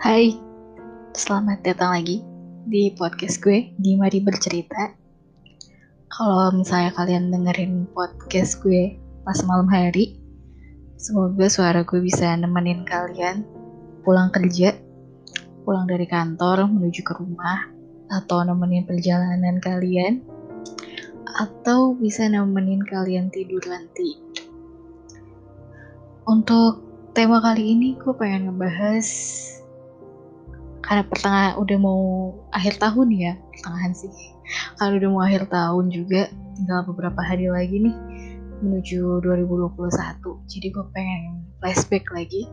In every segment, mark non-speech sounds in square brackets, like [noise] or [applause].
Hai, selamat datang lagi di podcast gue di Mari Bercerita. Kalau misalnya kalian dengerin podcast gue pas malam hari, semoga suara gue bisa nemenin kalian pulang kerja, pulang dari kantor menuju ke rumah, atau nemenin perjalanan kalian, atau bisa nemenin kalian tidur nanti. Untuk tema kali ini gue pengen ngebahas karena pertengahan udah mau akhir tahun ya pertengahan sih. Kalau udah mau akhir tahun juga tinggal beberapa hari lagi nih menuju 2021 jadi gue pengen flashback lagi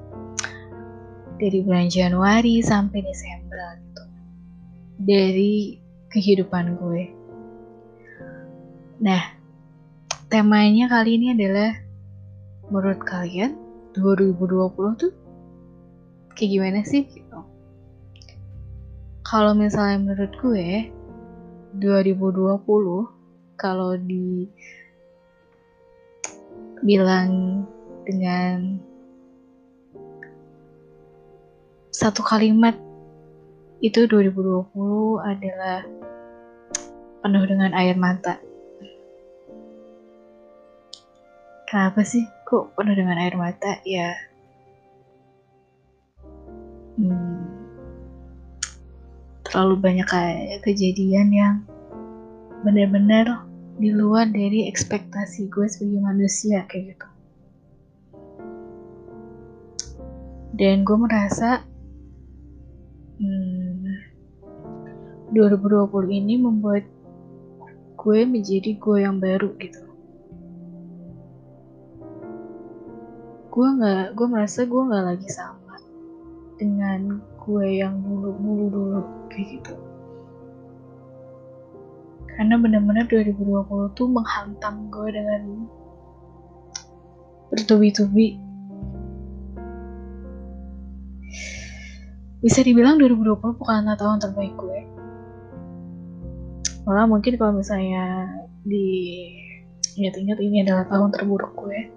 dari bulan Januari sampai Desember gitu. Dari kehidupan gue. Nah temanya kali ini adalah menurut kalian 2020 tuh kayak gimana sih gitu kalau misalnya menurut gue 2020 kalau di bilang dengan satu kalimat itu 2020 adalah penuh dengan air mata. Kenapa sih kok penuh dengan air mata? Ya, hmm, terlalu banyak kayak kejadian yang benar-benar di luar dari ekspektasi gue sebagai manusia kayak gitu. Dan gue merasa hmm, 2020 ini membuat gue menjadi gue yang baru gitu. Gue nggak, gue merasa gue nggak lagi sama dengan gue yang dulu-dulu dulu kayak gitu. Karena benar-benar 2020 tuh menghantam gue dengan bertubi-tubi. Bisa dibilang 2020 bukan tahun terbaik gue. Malah mungkin kalau misalnya di ingat-ingat ini adalah tahun terburuk gue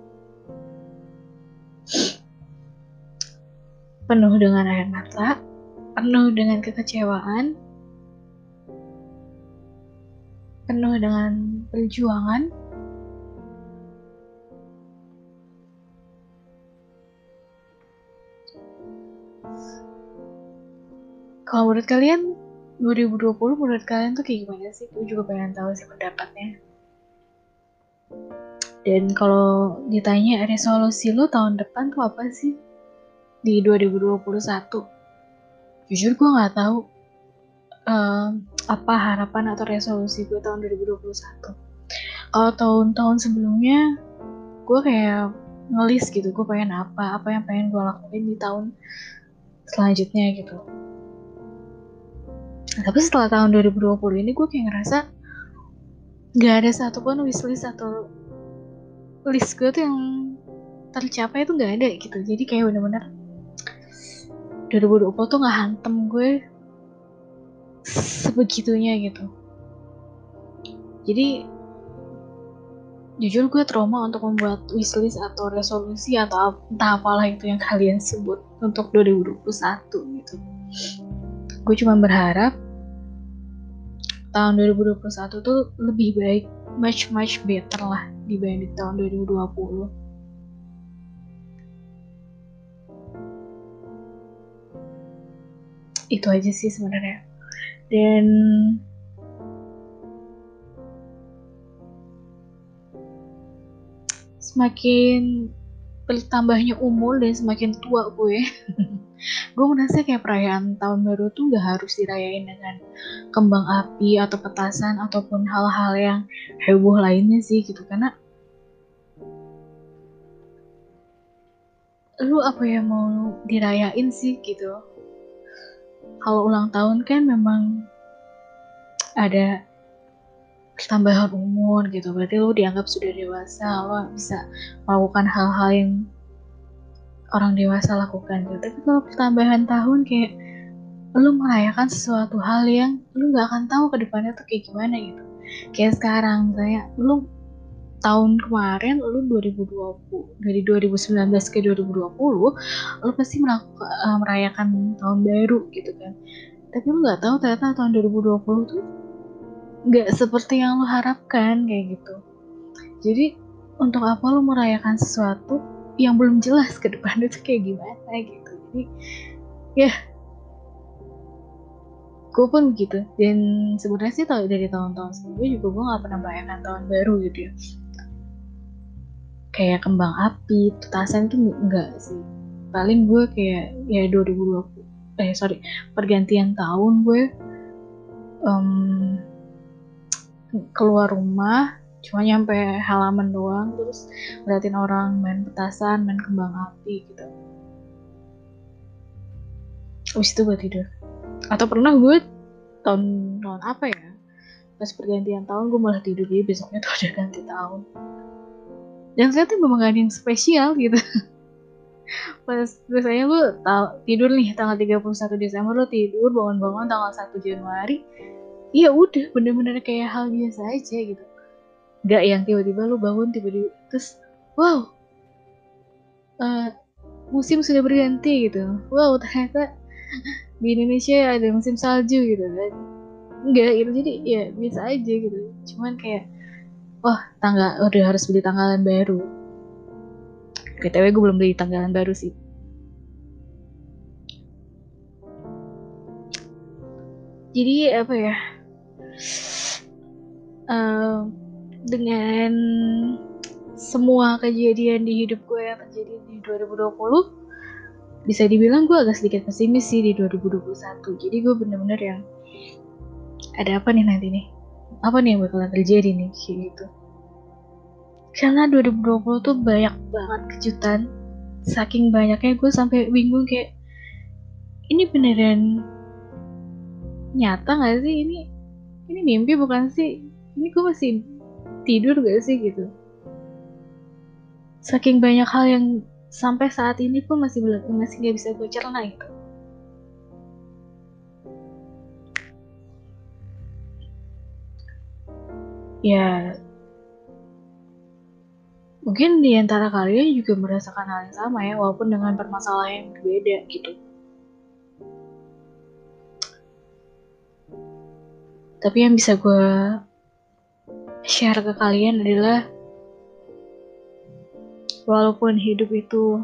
penuh dengan air mata, penuh dengan kekecewaan, penuh dengan perjuangan. Kalau menurut kalian 2020 menurut kalian tuh kayak gimana sih? Gue juga pengen tahu sih pendapatnya. Dan kalau ditanya resolusi lo tahun depan tuh apa sih? Di 2021 jujur gue nggak tahu uh, apa harapan atau resolusi gue tahun 2021 kalau tahun-tahun sebelumnya gue kayak ngelis gitu gue pengen apa apa yang pengen gue lakuin di tahun selanjutnya gitu. Tapi setelah tahun 2020 ini gue kayak ngerasa gak ada satupun wishlist atau list gue tuh yang tercapai tuh gak ada gitu. Jadi kayak bener-bener 2020 tuh gak hantem gue sebegitunya gitu. Jadi jujur gue trauma untuk membuat wishlist atau resolusi atau entah apalah itu yang kalian sebut untuk 2021 gitu. Gue cuma berharap tahun 2021 tuh lebih baik much much better lah dibanding tahun 2020 itu aja sih sebenarnya. Dan semakin bertambahnya umur dan semakin tua gue [laughs] gue merasa kayak perayaan tahun baru tuh gak harus dirayain dengan kembang api atau petasan ataupun hal-hal yang heboh lainnya sih gitu. Karena lu apa yang mau dirayain sih gitu kalau ulang tahun kan memang ada tambahan umur gitu. Berarti lo dianggap sudah dewasa lo bisa melakukan hal-hal yang orang dewasa lakukan gitu. Tapi kalau pertambahan tahun kayak lo merayakan sesuatu hal yang lo nggak akan tahu ke depannya tuh kayak gimana gitu. Kayak sekarang kayak lo tahun kemarin lu 2020 dari 2019 ke 2020 lu pasti melakukan uh, merayakan tahun baru gitu kan. Tapi lu nggak tahu ternyata tahun 2020 tuh nggak seperti yang lu harapkan kayak gitu. Jadi untuk apa lu merayakan sesuatu yang belum jelas ke depan itu kayak gimana gitu. Jadi ya gue pun gitu dan sebenarnya sih dari tahun-tahun sebelumnya juga gue nggak pernah merayakan tahun baru gitu ya kayak kembang api petasan itu enggak sih. Paling gue kayak ya 2020 eh sorry pergantian tahun gue um, keluar rumah cuma nyampe halaman doang terus ngeliatin orang main petasan main kembang api gitu. Abis itu gue tidur. Atau pernah gue tahun tahun apa ya pas pergantian tahun gue malah tidur jadi besoknya tuh [laughs] udah ganti tahun dan ternyata memang gak ada yang spesial gitu. Pas biasanya lu tidur nih tanggal 31 Desember lu tidur bangun-bangun tanggal 1 Januari iya udah bener-bener kayak hal biasa aja gitu. Gak yang tiba-tiba lu bangun tiba-tiba terus wow uh, musim sudah berganti gitu. Wow ternyata di Indonesia ada musim salju gitu kan. Enggak gitu. Jadi ya biasa aja gitu. Cuman kayak oh, tanggal udah harus beli tanggalan baru. Btw gue belum beli tanggalan baru sih. Jadi apa ya? Uh, dengan semua kejadian di hidup gue yang terjadi di 2020 bisa dibilang gue agak sedikit pesimis sih di 2021 jadi gue bener-bener yang ada apa nih nanti nih apa nih yang bakalan terjadi nih kayak gitu? Karena 2020 tuh banyak banget kejutan. Saking banyaknya gue sampai bingung kayak ini beneran nyata gak sih? Ini ini mimpi bukan sih? Ini gue masih tidur gak sih gitu. Saking banyak hal yang sampai saat ini pun masih belum masih nggak bisa gue cerna gitu ya. Mungkin di antara kalian juga merasakan hal yang sama ya walaupun dengan permasalahan yang berbeda gitu. Tapi yang bisa gue share ke kalian adalah walaupun hidup itu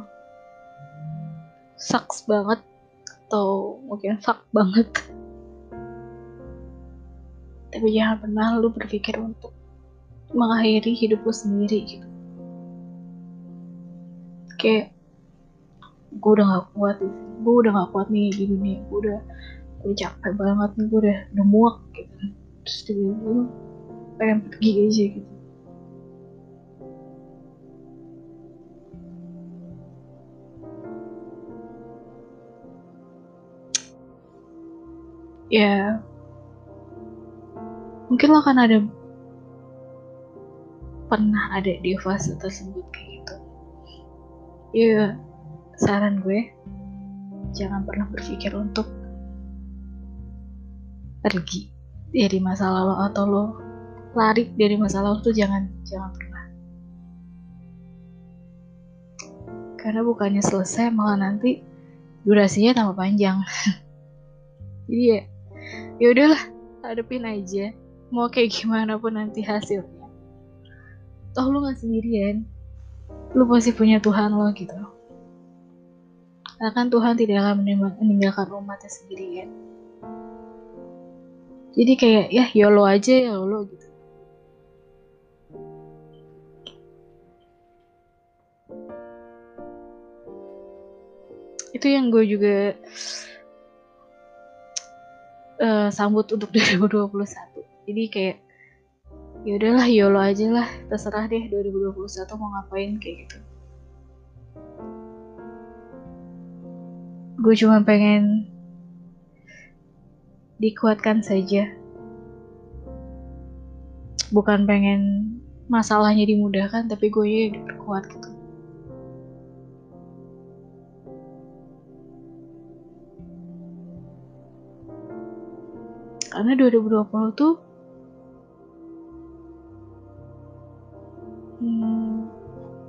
sucks banget atau mungkin fuck banget tapi jangan pernah lu berpikir untuk mengakhiri hidup lu sendiri gitu. Kayak gue udah gak kuat gue udah gak kuat nih di dunia gue udah udah capek banget nih. Gue udah udah muak gitu terus tiba-tiba pengen pergi aja gitu. Ya mungkin lo akan ada pernah ada di fase tersebut kayak gitu. Ya saran gue jangan pernah berpikir untuk pergi dari masa lalu atau lo lari dari masa lalu tuh jangan jangan pernah. Karena bukannya selesai malah nanti durasinya tambah panjang. [laughs] Jadi ya ya udahlah hadapin aja mau kayak gimana pun nanti hasilnya. Toh lu gak sendirian. Lu pasti punya Tuhan lo gitu. Karena kan Tuhan tidak akan meninggalkan umatnya sendirian. Jadi kayak ya YOLO aja ya YOLO gitu. Itu yang gue juga uh, sambut untuk [laughs] 2021 jadi kayak ya udahlah yolo aja lah terserah deh 2021 mau ngapain kayak gitu. Gue cuma pengen dikuatkan saja. Bukan pengen masalahnya dimudahkan tapi gue ya diperkuat gitu. Karena 2020 tuh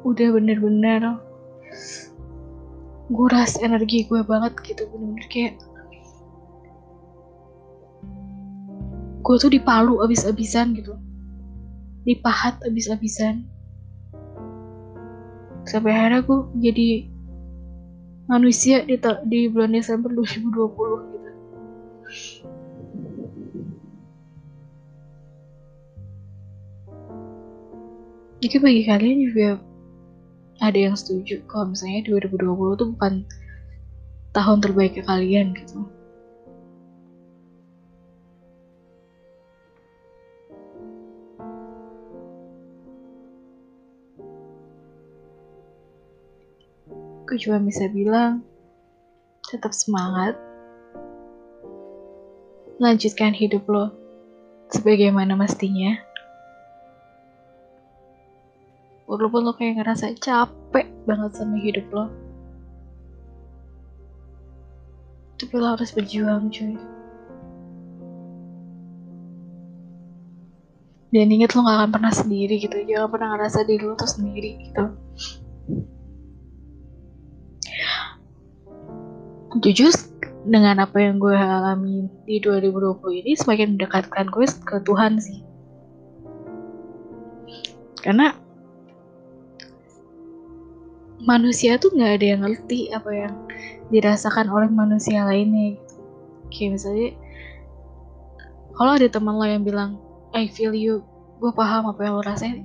udah bener-bener nguras energi gue banget gitu bener-bener kayak gue tuh dipalu abis-abisan gitu. Dipahat abis-abisan. Sampai akhirnya gue jadi manusia di, di bulan Desember 2020 gitu jadi bagi kalian juga ada yang setuju kalau misalnya 2020 itu bukan tahun terbaik ke kalian gitu. Aku cuma bisa bilang tetap semangat lanjutkan hidup lo sebagaimana mestinya walaupun lo kayak ngerasa capek banget sama hidup lo. Tapi lo harus berjuang cuy. Dan inget lo gak akan pernah sendiri gitu. Jangan pernah ngerasa diri lo tuh sendiri gitu. Jujur dengan apa yang gue alami di 2020 ini semakin mendekatkan gue ke Tuhan sih. Karena manusia tuh nggak ada yang ngerti apa yang dirasakan oleh manusia lainnya gitu. kayak misalnya kalau ada teman lo yang bilang I feel you gue paham apa yang lo rasain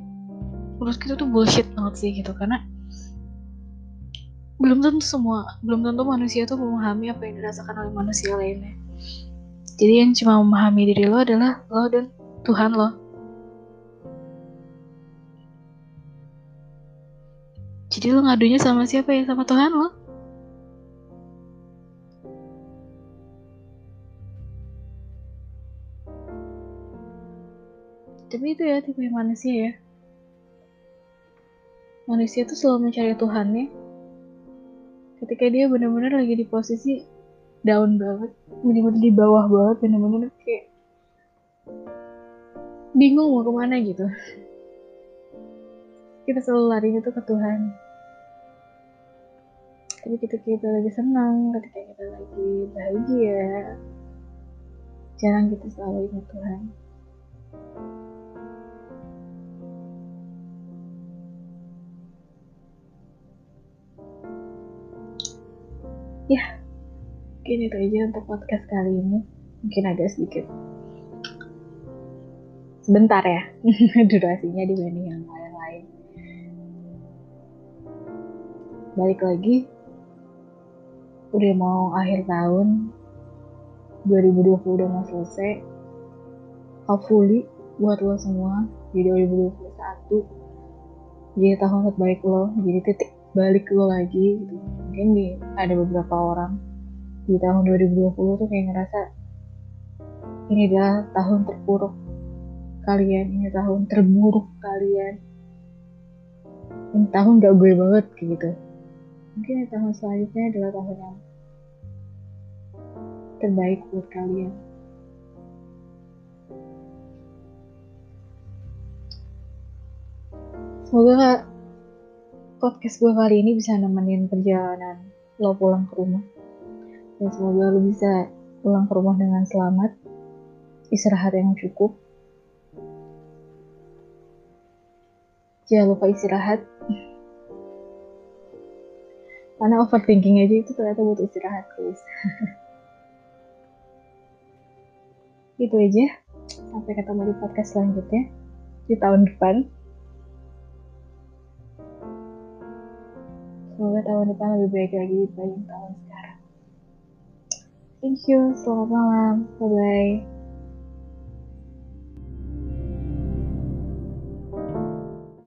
menurut kita tuh bullshit banget sih gitu karena belum tentu semua belum tentu manusia tuh memahami apa yang dirasakan oleh manusia lainnya jadi yang cuma memahami diri lo adalah lo dan Tuhan lo Jadi lo ngadunya sama siapa ya? Sama Tuhan lo? Tapi itu ya tipe manusia ya. Manusia tuh selalu mencari Tuhannya. Ketika dia benar-benar lagi di posisi down banget, benar-benar di bawah banget, benar-benar kayak bingung mau ke mana gitu kita selalu larinya tuh ke Tuhan. Tapi ketika kita lagi senang ketika kita lagi bahagia jarang kita selalu ingat Tuhan. Ya mungkin itu aja untuk podcast kali ini. Mungkin agak sedikit. Sebentar ya [laughs] durasinya dibanding yang lain balik lagi. Udah mau akhir tahun. 2020 udah mau selesai. Hopefully buat lo semua di 2021 jadi tahun terbaik lo jadi titik balik lo lagi gitu. mungkin di ada beberapa orang di tahun 2020 tuh kayak ngerasa ini adalah tahun terpuruk kalian ini tahun terburuk kalian. Ini tahun gak gue banget gitu mungkin tahun selanjutnya adalah tahun yang terbaik buat kalian. Semoga podcast gue kali ini bisa nemenin perjalanan lo pulang ke rumah. Dan semoga lo bisa pulang ke rumah dengan selamat, istirahat yang cukup. Jangan lupa istirahat karena overthinking aja itu ternyata butuh istirahat guys [laughs] itu aja. Sampai ketemu di podcast selanjutnya di tahun depan. Semoga tahun depan lebih baik lagi dibanding tahun sekarang. Thank you. Selamat malam. Bye bye